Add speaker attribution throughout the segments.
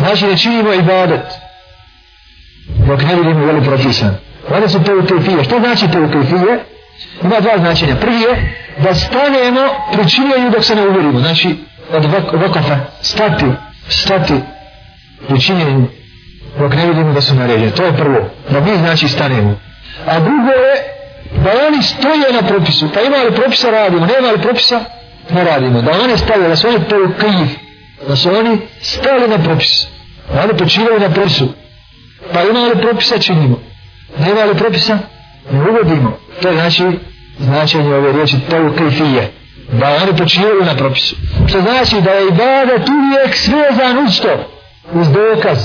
Speaker 1: Znači da činimo ibadet. Dok ne vidimo veli propisan. Onda su te ukajfije. Što znači te ukajfije? Ima dva značenja. Prvi je da stanemo pričinjenju dok se ne uvjerimo. Znači od vokofa stati, stati pričinjenju dok ne vidimo da su naređene. To je prvo. Da mi znači stanemo. A drugo je da oni stoje na propisu. Pa ima li propisa radimo, nema li propisa ne radimo. Da oni stavljaju, da su oni to kriv. Da su oni stali na propis. Oni počivaju na propisu. Pa ima li propisa činimo. Nema li propisa ne uvodimo. To je znači značenje ove riječi to krifije. Da oni počivaju na propisu. Što znači da je ibadet uvijek svezan uz to. Uz dokaz.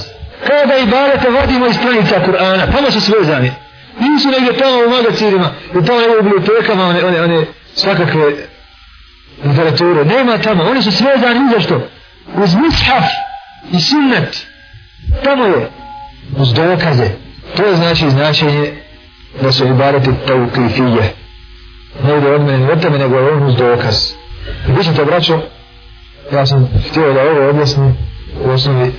Speaker 1: Kao da ibadete vodimo iz stranica Kur'ana. Tamo su svezani. Nisu negdje tamo u magacirima I tamo u bibliotekama one, one, one svakakve literature. Nema tamo. Oni su svezani uz što? Uz mushaf i sunnet. Tamo je. Uz dokaze. To je znači značenje da su ibarati taukifije Ne ide od mene, od tebe, nego je on uz dokaz. I vi ćete, braćo, ja sam htio da ovo objasnim, u osnovi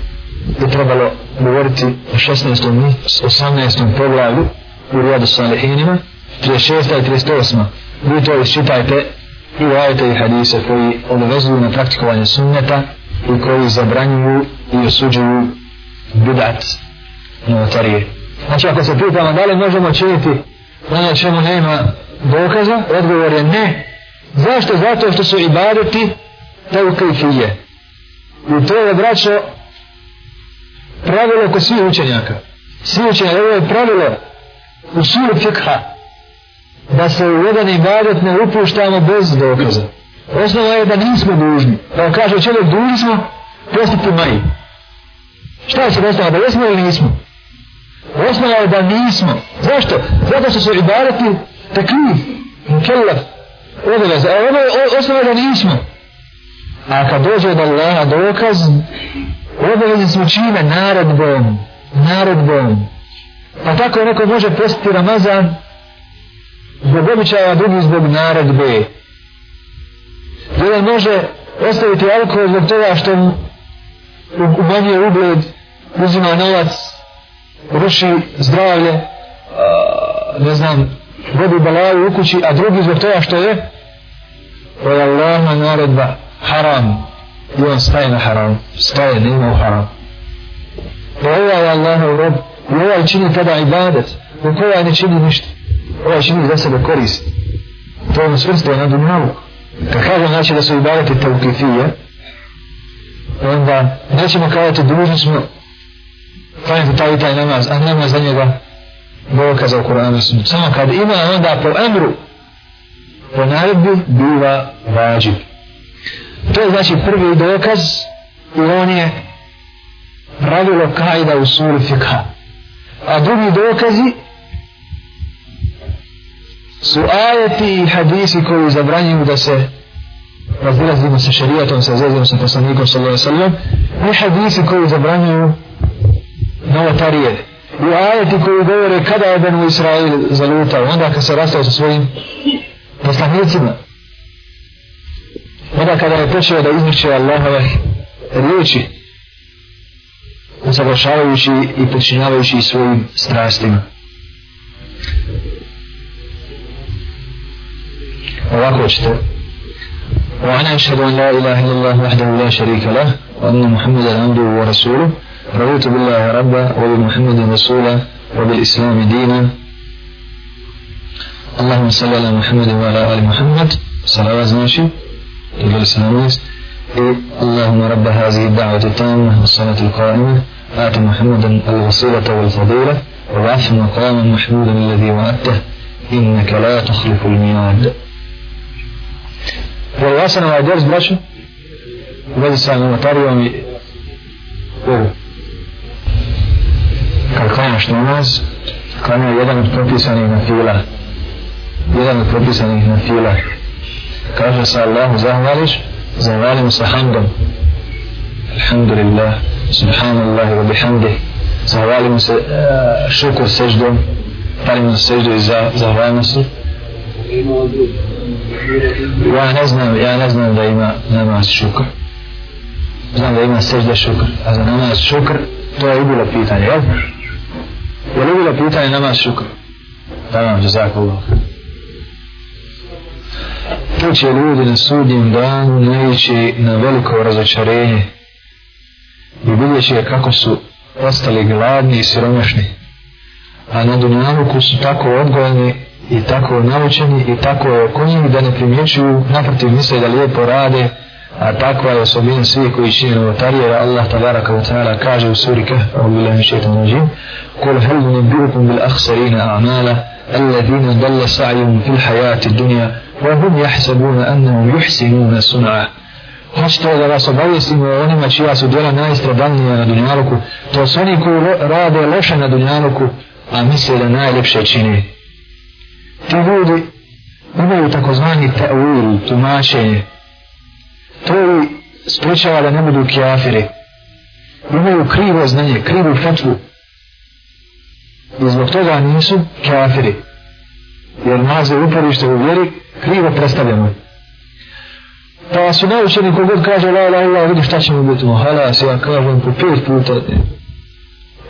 Speaker 1: bi trebalo govoriti o 16. i 18. poglavlju u Rijadu Salihinima, 36. i 38. Vi to isčitajte i u i hadise koji obavezuju na praktikovanje sunneta i koji zabranjuju i osuđuju bidat novotarije. Znači ako se pitamo da li možemo činiti ono čemu nema dokaza, odgovor je ne. Zašto? Zato što su ibadeti te u kajfije. I to je braćo pravilo kod svih učenjaka. Svi učenjaka, ovo je pravilo u suru fikha da se u jedan ibadet ne upuštamo bez dokaza. Osnova je da nismo dužni. Da kaže čovjek dužni smo postiti maji. Šta je se osnova? Da jesmo ili nismo? Osnova je da nismo. Zašto? Zato što su ibadeti taklif, mukellaf, obaveza. A ono je osnova da nismo. A kad dođe od Allaha dokaz, obavezi smo čime? Naredbom. Naredbom. Pa tako neko može postiti Ramazan zbog običaja, drugi zbog naredbe. Jedan može ostaviti alkohol zbog toga što umanjuje ugled, uzima novac, ruši zdravlje, ne znam, vodi balaju u kući, a drugi zbog toga što je to je Allahna naredba haram. I on staje na haram. Staje, ne ima u haram. To je ovaj Allahov rob. I ovaj čini tada ibadet. Dok ovaj ne čini ništa. Ovaj čini za sebe korist. To je ono svrstvo na dunjavu kad kažem znači da su ibadeti taukifije, onda nećemo kazati dužni smo klanjati taj i taj namaz a nema za njega dokaza u Kur'anu Samo kad ima onda po emru, po naredbi, biva vađi. To je znači prvi dokaz i on je pravilo kajda u suri fikha. A drugi dokazi su ajeti i hadisi koji zabranjuju da se razilazimo sa šarijatom, sa zezimo sa poslanikom sallallahu sallam i hadisi koji zabranjuju novotarije u ajeti koji govore kada je Benu Israil zalutao, onda kad se rastao sa svojim poslanicima, onda kada je počeo da izmiče Allahove riječi, usavršavajući i počinjavajući svojim strastima. Ovako ćete. وأنا أشهد أن لا إله إلا الله وحده لا شريك له وأن محمدا عبده ورسوله رضيت بالله ربا وبمحمد رسولا وبالإسلام دينا اللهم صل على محمد وعلى آل محمد صلوات ماشي إلى الإسلام اللهم رب هذه الدعوة التامة والصلاة القائمة آت محمدا الوسيلة والفضيلة وبعث مقاما محمودا الذي وعدته إنك لا تخلف الميعاد والواسنا وعجرز برشو وبدي سامي مطاري ومي kad klanjaš namaz, klanja jedan od propisanih na fila. Jedan od propisanih na fila. Kaže se Allahu zahvališ, zahvalim sa hamdom. Alhamdulillah, subhanallah wa bihamdi. Zahvalim se uh, šukur seždom, palim se seždu i za, zahvalim se. Ja ne znam, ja ne znam da ima namaz šukr. znam da ima sežde šukr, a za namaz šukr, to je bilo pitanje, jel? Je li bilo pitanje namaz šukr? Da vam, džezak Allah. Tu će ljudi na sudnjem danu naići na veliko razočarenje i vidjet će kako su ostali gladni i siromašni. A na Dunjavuku su tako odgojeni i tako naučeni i tako okonjeni da ne primjećuju, naprotiv misle da lijepo rade, a takva je osobina svih koji čine novotarije, Allah tabaraka wa ta'ala kaže u suri Keh, u bilahi šeitan nađim, kul hel nebirukum bil akhsarina a'mala, alladina dalla sa'yum fil hayati dunja, wa hum jahsabuna annahum yuhsinuna sun'a. Hoćete da vas obavijestimo o onima čija su djela najstradalnija na dunjaluku, to su oni koji rade loše na dunjaluku, a misle da najljepše čine. Ti ljudi imaju takozvani ta'wil, tumačenje, to je sprečava da ne budu kjafiri. Imaju krivo znanje, krivu fetvu. I zbog toga nisu kjafiri. Jer nazve uporište u vjeri krivo predstavljamo. Pa su naučeni kogod kaže la la la vidi šta ćemo biti halas, ja kažem po pet puta.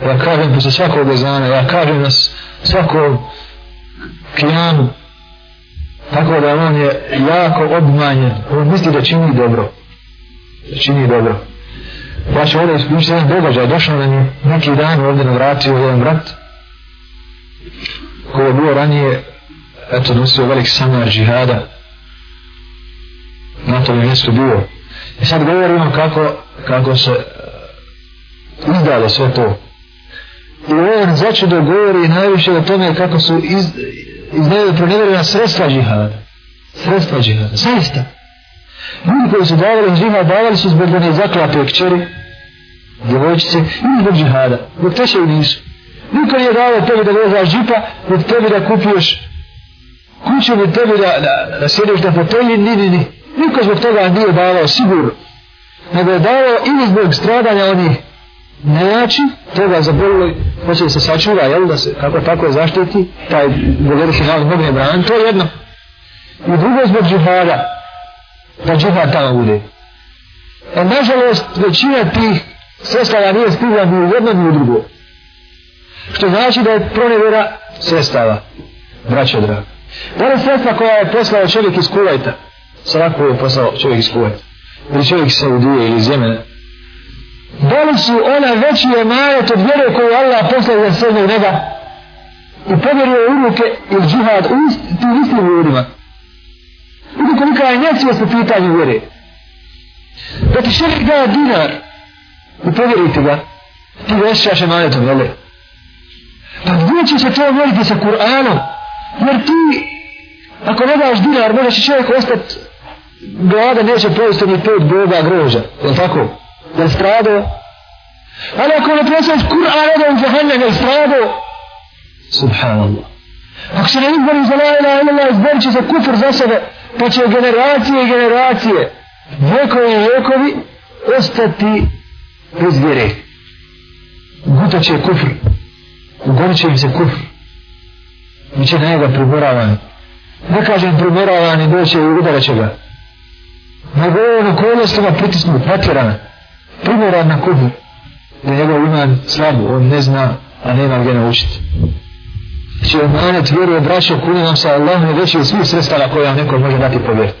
Speaker 1: Ja kažem posle svakog bezana, ja kažem nas svako kijanu, Tako da on je jako obmanjen. On misli da čini dobro. Da čini dobro. Ja ću ovdje isključiti jedan događaj. Došao nam je neki dan ovdje na vratio jedan brat koji je bio ranije eto nosio velik samar džihada na tome mjestu bio. I sad govorimo kako, kako se e, izdalo sve to. I on začudo govori najviše o tome kako su iz, izdaju pronevjerena sredstva džihada. Sredstva džihada. Zaista. Ljudi koji su davali džihad, davali su zbog one zaklate kćeri, djevojčice, ili zbog džihada. Zbog teše nisu. Niko nije davao tebi da vozaš džipa, zbog tebi da kupuješ kuću, zbog tebi da, da, da sjediš na fotelji, ni, ni, ni. Niko zbog toga nije davao, sigurno. Nego je davao ili zbog stradanja onih naći toga zabolilo, hoće da se sačuva, jel, da se kako tako zaštiti, taj govori se malo mogne bran, to je jedno. I drugo zbog džihada, da džihad tamo bude. E, nažalost, većina tih sestava nije stigla ni u jedno ni u drugo. Što znači da je pronevjera sestava, braćo draga. Da li sredstva koja je poslao čovjek iz Kuvajta, svako je poslao čovjek iz Kuvajta, ili čovjek iz Saudije ili iz Jemena, da su ona veći emanet od vjere koju Allah poslao za srednjeg neba i povjerio u ruke ili džihad u tim istim ljudima. Vidi kolika je njecivost u pitanju vjere. Da ti šerik daje dinar i povjerite ga, ti ga osjećaš emanetom, jel? Pa gdje će se to vjeriti sa Kur'anom? Jer ti, ako ne daš dinar, možeš čovjek ostati glada, neće pojesti ni pet boga groža, jel tako? Da strado. Ali ako ne presaš Kur'an, da u džahannem je strado. Subhanallah. Ako se ne izbori za la ilaha illallah, izborit će se kufr za sebe, pa će generacije i generacije, vjekovi i vjekovi, ostati bez vjere. Guta će kufr. Ugorit će im se kufr. Biće na njega primoravani. Ne kažem primoravani, doće i udarat će ga. Nego on okolostima pritisnu, pretjerana primjera na kubu da je njegov iman slabu, on ne zna a nema gdje naučiti. Znači omanet vjeruje braćo kuni nam sa Allahom je veći od svih sredstava koje vam neko može dati povjer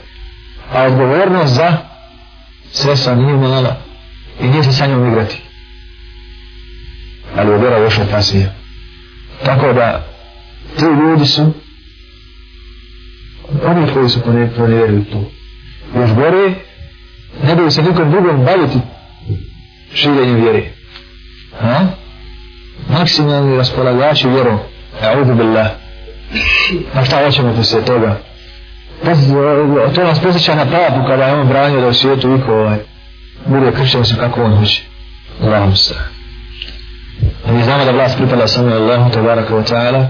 Speaker 1: a odgovornost za sredstva nije mala i nije se sa njom igrati. Ali je vjera još opasnija. Tako da ti ljudi su oni koji su ponevjerili to. Još gore ne bi se nikom drugom baviti širenjem vjere. Ha? Maksimalni raspolagači vjerom. A'udhu billah. A šta hoćemo poslije toga? Eh, to nas posjeća na papu kada je on branio da u svijetu iko ovaj, bude kršćan se kako on hoće. Allahum se. A mi znamo da vlast pripada samo Allahu tabaraka wa ta'ala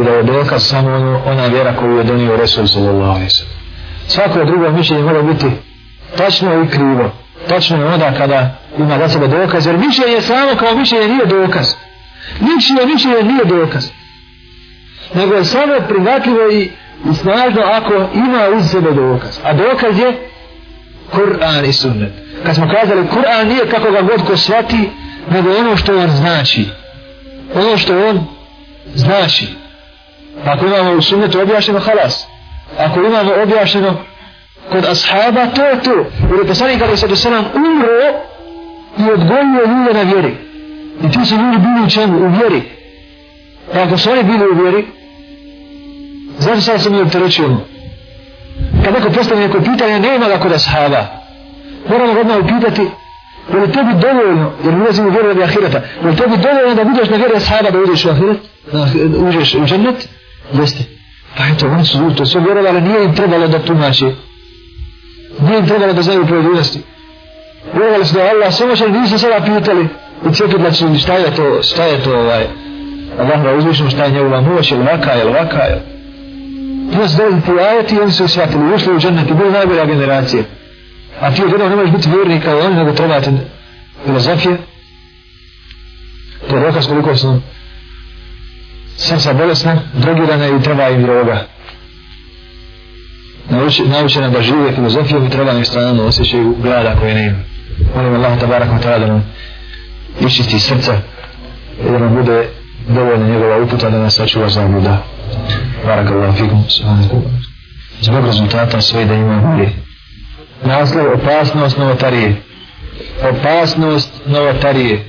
Speaker 1: i da je dokaz samo ono, ona vjera koju je donio Resul sallallahu alaihi sallam. Svako drugo mišljenje mora biti tačno i krivo tačno je onda kada ima za sebe dokaz, jer mišljenje samo kao mišljenje nije dokaz. Mišljenje, mišljenje nije dokaz. Nego je samo prihvatljivo i, i snažno ako ima uz sebe dokaz. A dokaz je Kur'an i sunnet. Kad smo kazali Kur'an nije kako ga god ko shvati, nego ono što on znači. Ono što on znači. Ako imamo u sunnetu objašnjeno halas. Ako imamo objašnjeno kod ashaba, to je to. Jer je poslanik Ali Sadu selam umro i odgojio ljude na vjeri. I ti su ljudi bili u čemu? U vjeri. Pa ako su oni bili u vjeri, zašto sada se mi opterećujemo? Kad neko postavi neko pitanje, nema ga kod ashaba. Moramo ga odmah upitati, je li tebi dovoljno, jer mi ulazimo u vjeru radi ahireta, je li tebi dovoljno da budeš na vjeru ashaba da uđeš u ahiret, da uđeš u džennet? Jeste. Pa eto, oni su to sve vjerovali, nije im trebalo da tumači. Nije trebalo da znaju pojedinosti. Vjerovali su da Allah samo što nisu sada pitali i cijepit znači šta je to, šta je to ovaj, Allah ga uzvišno šta je njegova moć, ili vaka, ili vaka, ili li Ima se dolazi ti ajeti i oni su shvatili, ušli u džennet i bili najbolja generacija. A ti od jednog ne možeš biti vjerni kao oni, nego trebate filozofije. To je dokaz koliko sam sam sa bolesna, drogirana i treba im droga naučena da žive filozofijom i treba na strana osjećaju glada koje ne ima. Molim Allah, tabarak wa ta'ala, da nam srca i da nam bude dovoljna njegova uputa da nas sačuva za obuda. Barak Allah, fikum, subhanahu Zbog rezultata sve da ima bolje. Naslov, opasnost novotarije. Opasnost novotarije.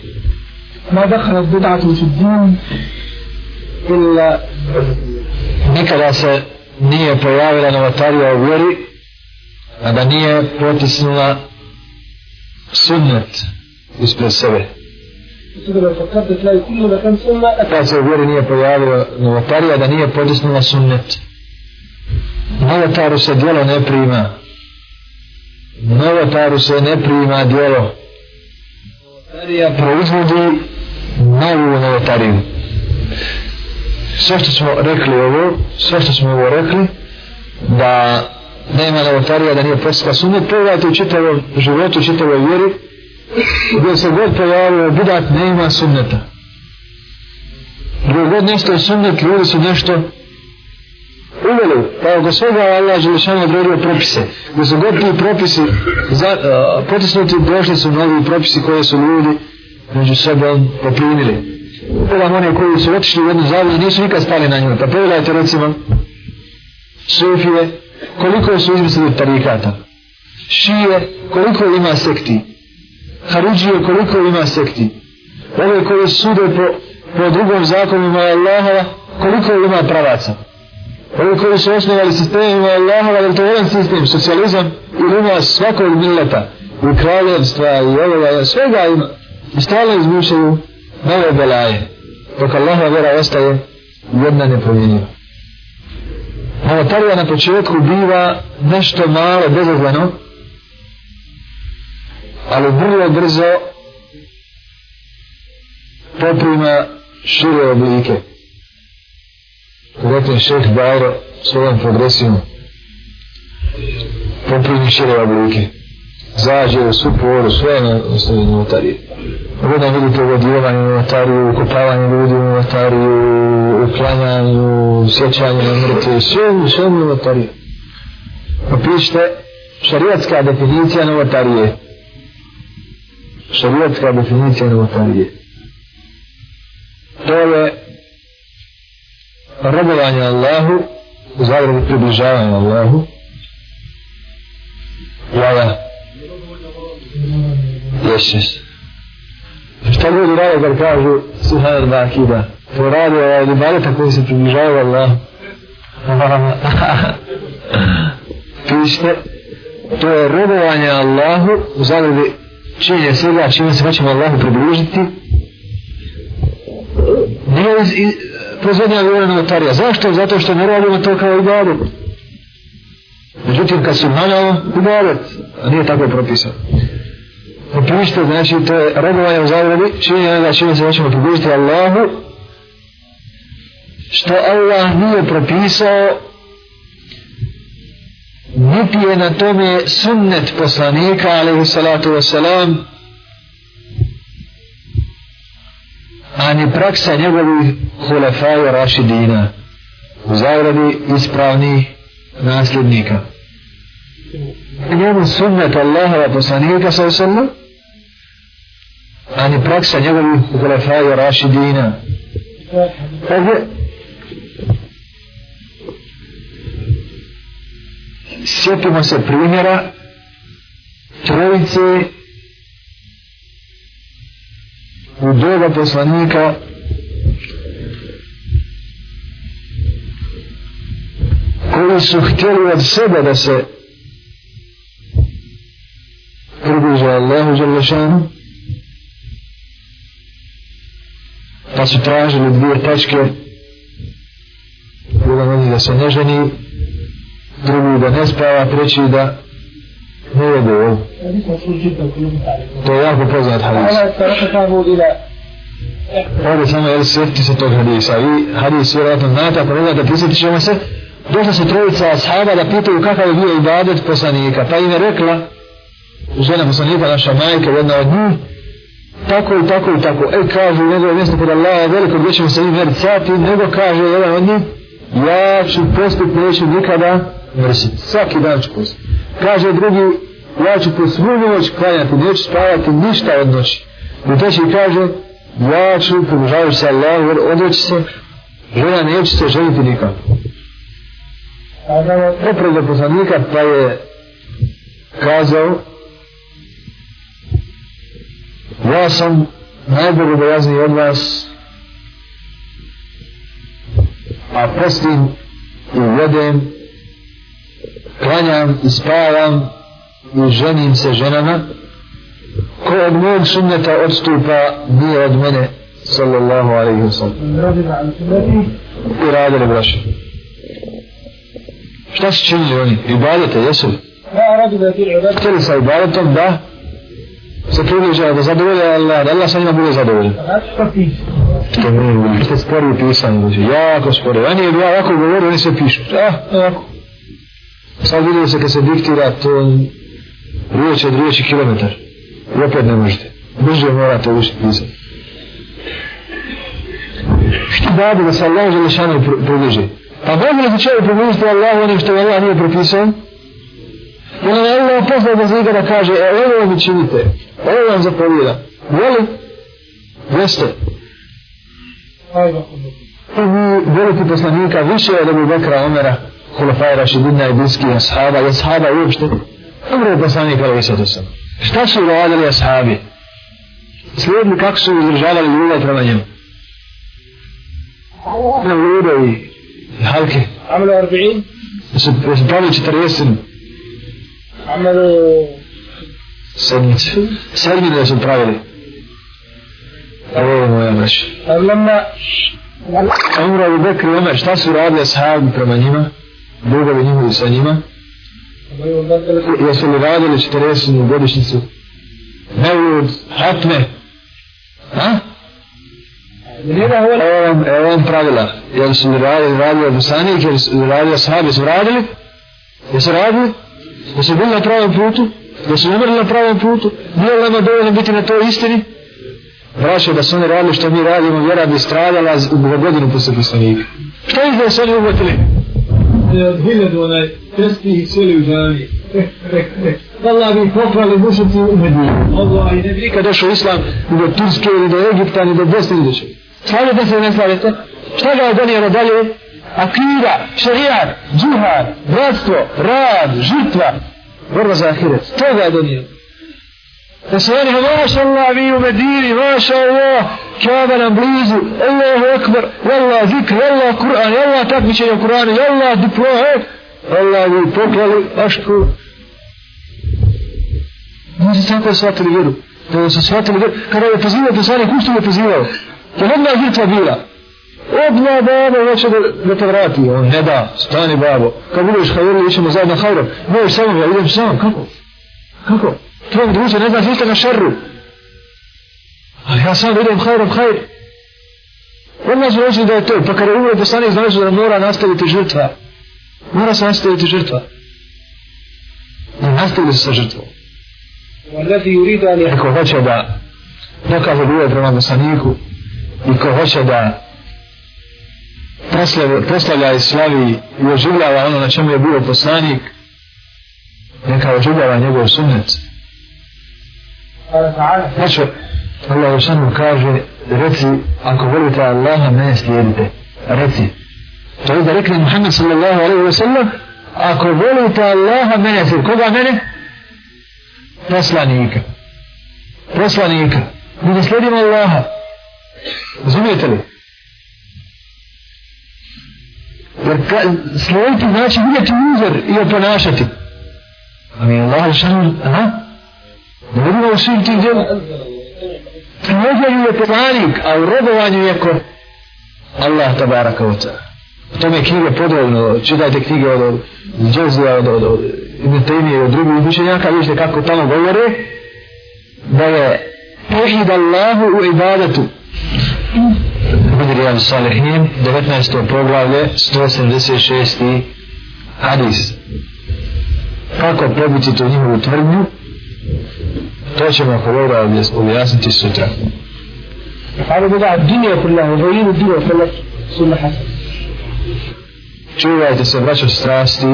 Speaker 2: Ma dakle, bidatu su dvim, ili...
Speaker 1: Nikada se nije pojavila novotarija u vjeri, a da nije potisnula sunnet ispred sebe. Da se u vjeri nije pojavila novotarija, da nije potisnula sunnet. Novotaru se djelo ne prima. Novotaru se ne prima djelo. Novotarija proizvodi novu novotariju. Sve što smo rekli ovo, sve što smo ovo rekli, da nema novotarija, da nije posla sunnet, pogledajte u čitavom životu, u čitavoj vjeri, gdje se god pojavio bidat ne ima sunneta. Gdje god nešto je sunnet, ljudi su nešto uveli. Pa oko svega Allah Želešanu odredio propise. Gdje su god ti propisi za, uh, potisnuti, došli su novi propisi koje su ljudi među sobom poprimili. Pogledam one koji su otišli u jednu i nisu nikad stali na njoj. Pa pogledajte recimo Sufije, koliko su izmislili tarikata. Šije, koliko ima sekti. Haridžije koliko ima sekti. Ove koje sude po, po drugom zakonima Allahova, koliko ima pravaca. Ove koji su osnovali sistemima Allahova, jer to je jedan sistem, socijalizam, ili ima svakog mileta, i kraljevstva, i ovoga, svega ima. I stalno izmišljaju nove belaje. Dok Allahova vjera ostaje jedna nepovjenjiva. Novotarija na početku biva nešto malo, bezazleno, ali vrlo brzo poprima šire oblike. Rekli šeh Bajro svojom progresijom poprimi šire oblike. Zađe u suporu, sve na osnovi notarije. Ovdje vidite uvodivanje u novotariju, ukopavanje ljudi u notariju, uklanjanju, sjećanje na mrtve, sve, sve u notariju. Opišite šarijatska definicija novotarije šarijatska definicija novotarije. To je robovanje Allahu u približavanje Allahu jala Yes. Šta ljudi rade kad kažu Suhanar Bakida? To radi ovaj libadeta koji se približavaju Allahu. Pišite, to je robovanje Allahu u zagradi činjenje svega čime se hoćemo Allahu približiti nije iz, iz proizvodnja vjera novotarija. Zašto? Zato što ne radimo to kao ibadet. Međutim, kad su maljao, ibadet, a nije tako propisano. Opište, znači, to je robovanje u zagradi, činjenje da čime se hoćemo približiti Allahu, što Allah nije propisao niti je na tome sunnet poslanika alaihi salatu wasalam ani praksa njegovih hulefaja rašidina. U zagradi ispravnih nasljednika. Njemu sunnet Allahova poslanika sallallahu a ni praksa njegovih ukolefaja Rašidina. Ovdje, sjetimo se primjera trojice u doba poslanika koji su htjeli od sebe da se približe Allahu Đalešanu pa su tražili dvije tačke. Jedan od da se ne ženi drugi da ne spava treći da ne jede ovo to je jako poznat hadis. Ovdje samo jel sjetiti se tog hadisa. I hadis vjerojatno znate ako ne znate prisjetit ćemo se. Došla su trojica ashaba da pitaju kakav je bio ibadet poslanika. Pa im je rekla žena poslanika naša majka jedna od njih tako i tako i tako. E kažu njegove mjesto kod Allaha veliko gdje ćemo se im mjeriti sati nego kaže jedan od njih ja ću postup neću nikada mrsiti svaki dan ću postup kaže drugi ja ću po svu noć klanjati neću spavati ništa od noći. I treći kaže ja ću pobožavajući se Allah odreći se žena neće se ženiti nikako. Oprez do poslanika pa je kazao ja sam najbogobojazniji od vas. A postim i jedem klanjam i spavam i ženim se ženama. Ko od mojeg sunneta odstupa nije od mene sallallahu alaihi wa sallam. I radili braši šta su činili oni? ibadete, jesu li? htjeli sa ibadetom da se približa da zadovolja Allah, da Allah sa njima bude zadovoljan. Što mi ste spori u pisanju, znači, jako spori. Oni je ja ovako govorio, oni se pišu. Ah, ovako. Sad vidio se kad se diktira to riječ od riječi kilometar. I opet ne možete. Brže morate učiti pisati. Što babi da se Allah želešanu približi? Pa može li se čovjek približiti Allah onim što Allah nije propisao? Jer je Allah poznao da zviga da kaže, e, ovo mi činite, ovo vam zapovjeda. Jeli? Jeste. I vi veliki poslanika više od Abu Bekra, Omera, Hulafaj Rašidina i Dinski, Ashaba, i Ashaba uopšte. Dobro je poslanik, ali sad sam. Šta su radili Ashabi? Slijedni kako su izdržavali ljubav prema njemu. Na ljubav i halke.
Speaker 2: Amelo 40?
Speaker 1: Jesu pravili 40
Speaker 2: عملوا
Speaker 1: سلمي سلمي لازم تراولي أوه يا ماشي
Speaker 2: لما
Speaker 1: عمر أبو بكر وعمر شتا سراد njima? برمانيما دوغا بنيما يسانيما Jesu li radili 40. godišnicu? Neud, hatme. Ha? Evo vam, evo vam pravila. Jesu li radili, radili od poslanike, jesu li radili, sahabi su radili? Jesu radili? Da su bili na pravom putu, da su umrli na pravom putu, nije li nama dovoljno biti na toj istini? Braćo, da su oni radili što mi radimo, vjera bi stradala u godinu posle poslanika. Što ih da su oni uvotili?
Speaker 2: hiljadu onaj testi ih sjeli u džami.
Speaker 1: Allah bi poprali mušnici u Medinu. Allah i ne bi nikad došao islam ni do Turske, ni do Egipta, ni do Bosne, ni do čega. Slavite se ili ne slavite? Šta ga je donijelo dalje? Akira, šarijar, džihad, bratstvo, rad, žrtva, borba za ahiret. To ga je donio. Da se oni, maša Allah, mi u Medini, maša Allah, Kaaba nam blizu, Allahu Akbar, Allah zikr, Allah Kur'an, Allah takmičenje u Kur'anu, Allah diplome, Allah vi poklali, ašku. Ljudi tako shvatili vjeru. Da su shvatili vjeru. Kada je pozivao poslanik, ušto je pozivao? To je odmah žrtva bila odmah babo hoće da, da te vrati, on ne da, stani babo, kad budeš hajeli, ićemo zajedno hajrom, možeš sa ja idem sam, kako? Kako? Tvoj druže, ne znaš ništa na šerru. Ali ja sam idem hajrom, hajr. Odmah su rođeni da je to, pa kad je uvijek znaš da mora nastaviti žrtva. Mora se nastaviti žrtva. Ne nastavili se sa žrtvom. Ako hoće da, nekako bude prema mesaniku, i ko hoće da proslavlja i slavi i oživljava ono na čemu je bio poslanik neka oživljava njegov sunnet. Znači Allah Ušanu kaže reci ako volite Allaha mene slijedite. Reci. To je da rekli Muhammed sallallahu alaihi wa sallam ako volite Allaha mene slijedite. Koga mene? Poslanika. Poslanika. Mi ne slijedimo Allaha. Razumijete li? Jer ka, slijediti znači vidjeti uzor i oponašati. A mi je Allah Žešanu, aha, da vidimo u svim tim djela. Nevjeru je poslanik, a u robovanju je ko Allah tabaraka wa ta'ala. O tome je knjige podrobno, čitajte knjige od, od Džezija, od, od, od Ibn Taymije i od drugih učenjaka, vidite kako tamo govore da je pohid Allahu u ibadetu. Budirijan Salihin, 19. poglavlje, 186. hadis. Kako probiti tu njihovu tvrdnju? To ćemo hvala objasniti sutra.
Speaker 2: Hvala Boga, dunio prilahu, vojinu dunio prilahu,
Speaker 1: Čuvajte se, braćo strasti,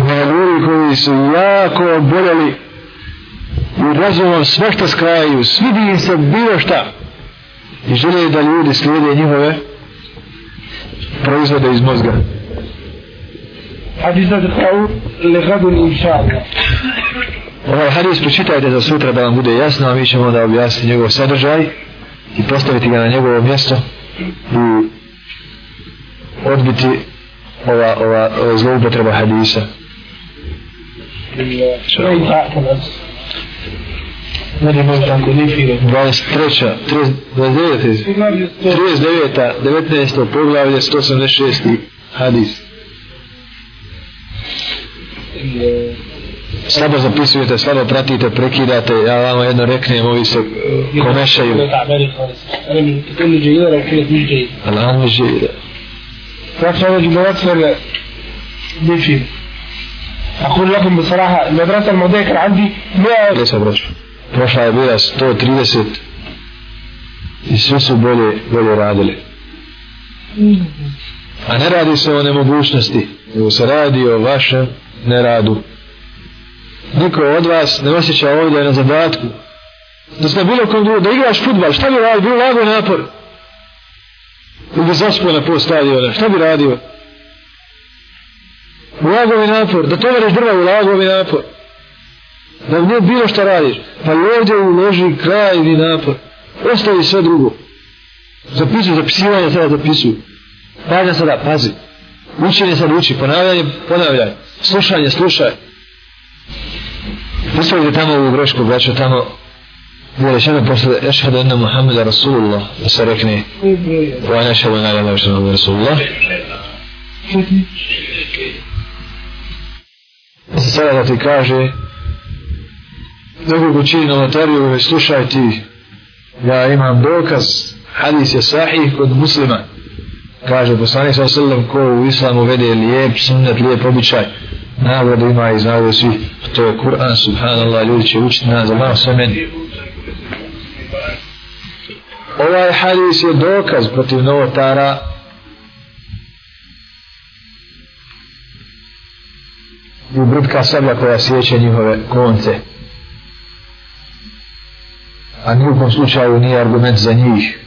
Speaker 1: Ima ljudi koji su jako boljeli i razumom sve što skrajaju, svidi im se bilo šta i žele da ljudi slijede njihove proizvode iz mozga.
Speaker 2: Hadis da Kaur le gadun inšaka.
Speaker 1: Ovaj hadis pročitajte za sutra da vam bude jasno, a mi ćemo da objasni njegov sadržaj i postaviti ga na njegovo mjesto i odbiti ova, ova, ova zloupotreba hadisa.
Speaker 2: Bismillah. Bismillah. تعقل أمس ماذا موجود عن كليفي
Speaker 1: 23. 29. 39. 19. poglavlje 186. hadis. Slabo zapisujete, slabo pratite, prekidate, ja vama jedno reknem, ovi se eh, komešaju.
Speaker 2: تعباني خالص أنا من تكون لي جيدة لو كانت مش جيدة
Speaker 1: Allah mi živire.
Speaker 2: رحت أنا جمهورات في ليفي أقول لكم بصراحة المدرسة الماضية كان عندي 100
Speaker 1: Gdje se braću? Prošla je bila 130 i sve su bolje, bolje radili. A ne radi se o nemogućnosti, nego se radi o vašem neradu. Niko od vas ne osjeća ovdje na zadatku. Da smo bilo kom drugo, da igraš futbal, šta bi radio? Bilo lago napor. Ili bi zaspio na pol stadiona, šta bi radio? Lagovi napor, da tovariš drva u lagovi napor. Da ne bilo šta radiš. Pa i ovdje uloži kraj ili napor. Ostavi sve drugo. Zapisuj, zapisivanje sada zapisuj. Pažnja sada, pazi. Učenje sad uči, ponavljanje, ponavljaj. Slušanje, slušaj. Postavite tamo ovu grešku, braćo, tamo gdje rečeno posle Ešhadu ena Muhammeda Rasulullah, da se rekne Wa ana ena na ilaha illa Rasulullah. Da se sada da ti kaže Nekog učini novotariju, već slušaj ti, ja imam dokaz, hadis je sahih kod muslima. Kaže poslanik sa sallam ko u islamu vede lijep sunnet, lijep običaj, nagradu ima i znaju svi. To je Kur'an, subhanallah, ljudi će učiti na za malo sve meni. Ovaj hadis je dokaz protiv novotara i britka sablja koja sjeće njihove konce a nijukom slučaju nije argument za njih.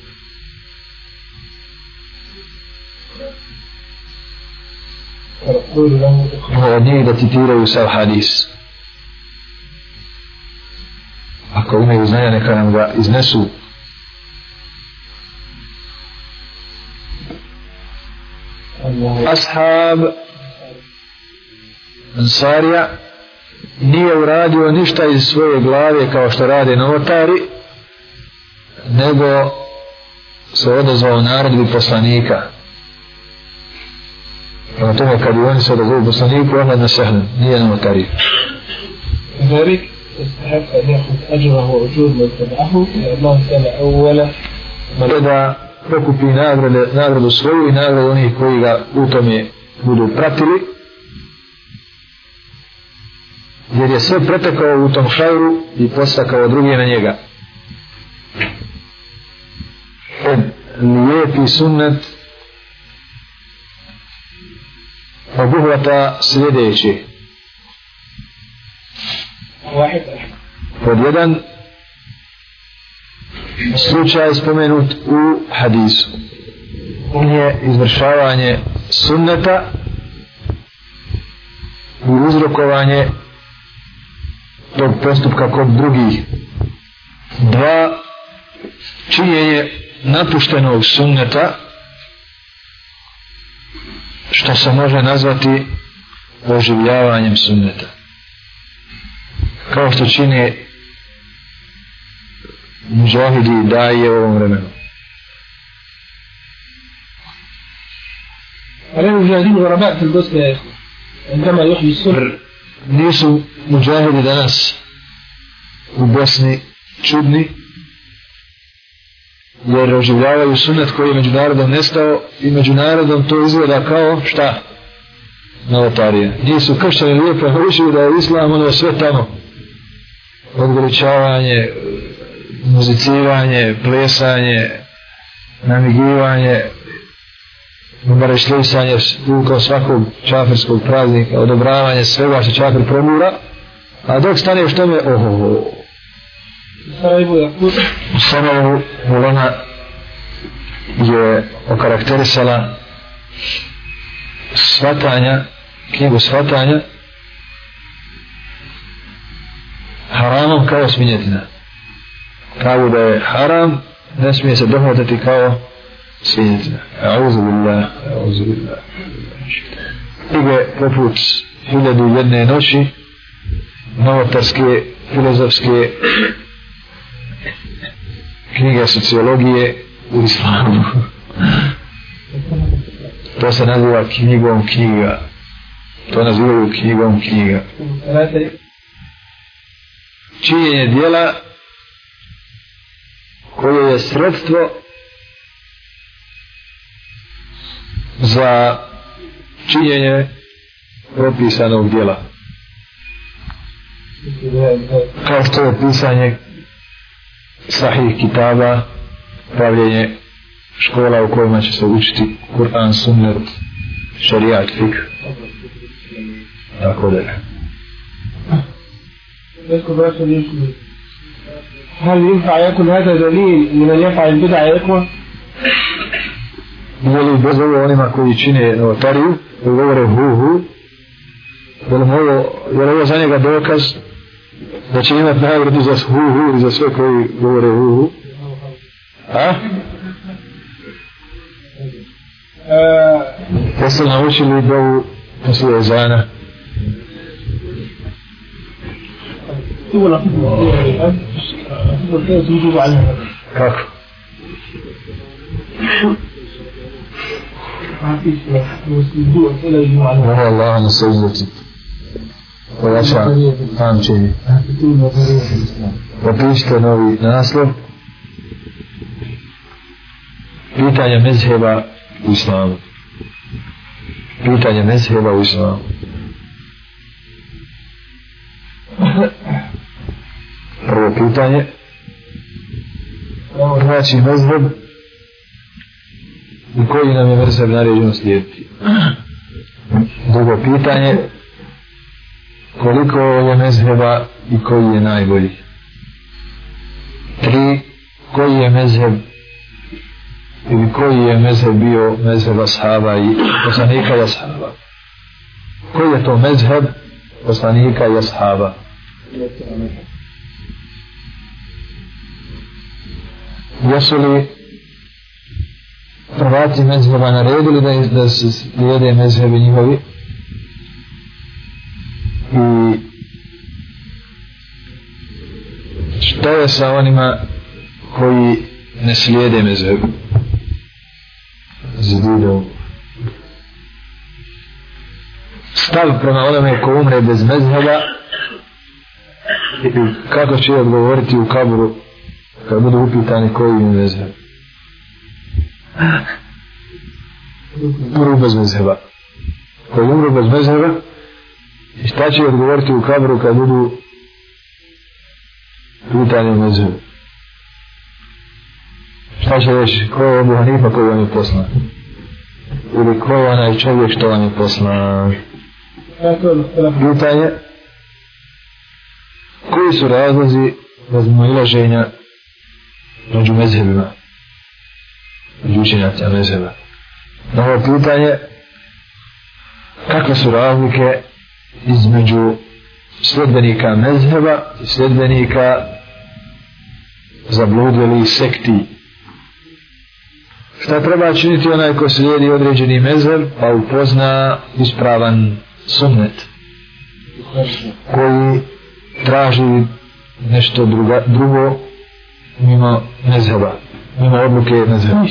Speaker 2: No,
Speaker 1: od njih da citiraju sav hadis. Ako imaju znanja, neka nam ga iznesu. Ashab Ansarija nije uradio ništa iz svoje glave kao što rade novotari, nego se odazvao naredbi poslanika. Prema tome, kad bi oni se odazvali poslaniku, onda na sehlen, nije novotari.
Speaker 2: ذلك يستحق أن يأخذ أجره وأجور من تبعه لأنه كان أول
Speaker 1: Može da pokupi nagrade, nagradu svoju i nagradu onih koji ga u tome budu pratili. Jer je sve pretekao u tom šajru i postakao drugi na njega. Lijepi sunnet obuhvata sljedeći. Pod jedan slučaj spomenut u hadisu. On je izvršavanje sunneta i uzrokovanje tog postupka kod drugih. Dva, činjenje napuštenog sunneta što se može nazvati oživljavanjem sunneta. Kao što čine mužahidi daje u ovom vremenu.
Speaker 2: هل المجاهدين غرباء في البوسنة يا إخوة عندما يحيي السر
Speaker 1: nisu muđahidi danas u Bosni čudni jer oživljavaju sunet koji je međunarodom nestao i međunarodom to izgleda kao šta? Novotarije. Nisu kršćani lijepo naučili da je islam ono sve tamo. Odgoličavanje, muziciranje, plesanje, namigivanje, numarešljivsanje rukom svakog čaferskog praznika, odobravanje svega što čafer promura, a dok stane što me, U Sarajevu Mulana je okarakterisala svatanja, knjigu svatanja, haramom kao svinjetina. Kao da je haram, ne smije se dohvatati kao svinjetina. Auzu billah, auzu billah. Knjige poput hiljadu jedne noći, novotarske, filozofske, knjiga sociologije u islamu. To se naziva knjigom knjiga. To nazivaju knjigom knjiga. Činjenje dijela koje je sredstvo za činjenje propisanog dijela. Kao što je pisanje sahih kitaba, pravljenje škola u kojima će se učiti Kur'an, sunnet, šarijat, fik. Tako da je.
Speaker 2: هل ينفع يكون هذا دليل من أن يفعل البدع يا إخوة؟
Speaker 1: Voli bez ovo onima koji čine notariju, koji govore hu hu, jer ovo, jer ovo za njega dokaz Znači, da će imat nagradu za hu hu i za sve koji govore hu hu. A? Jeste naučili dovu poslije ezana? Kako? Hvala Allah na sejnjeti. Pojača pamćenje. Popišite novi naslov. Pitanje mezheba u islamu. Pitanje mezheba u islamu. Prvo pitanje. Znači mezheb i koji nam je mezheb naređeno slijediti. Drugo pitanje. Koliko je mezheba i koji je najbolji. Tri. Koji je mezheb ili koji je mezheb bio mezheb ashaba i poslanika i ashaba. Koji je to mezheb poslanika i ashaba? Jesu li prvaci mezheba naredili da, da se slijede mezhebi njihovi? Što je sa onima koji ne slijede mezhebu? Zididom. Stav prema onome ko umre bez mezheba i kako će odgovoriti u kaburu kad budu upitani koji im mezheb. Umru bez mezheba. Koji umru bez mezheba i šta će odgovoriti u kaburu kad budu pitanje među Šta će reći? Ko je Ebu Hanifa koji vam je poslan? ili ko je onaj čovjek što vam je poslan pitanje koji su razlozi razmojlaženja među mezhebima među učenjaca mezheba na ovo pitanje kakve su razlike između sledbenika mezheba i sledbenika zabludili sekti. Šta treba činiti onaj ko slijedi određeni mezheb pa upozna ispravan sunnet? Koji traži nešto druga, drugo mimo mezheba mimo odluke mezheba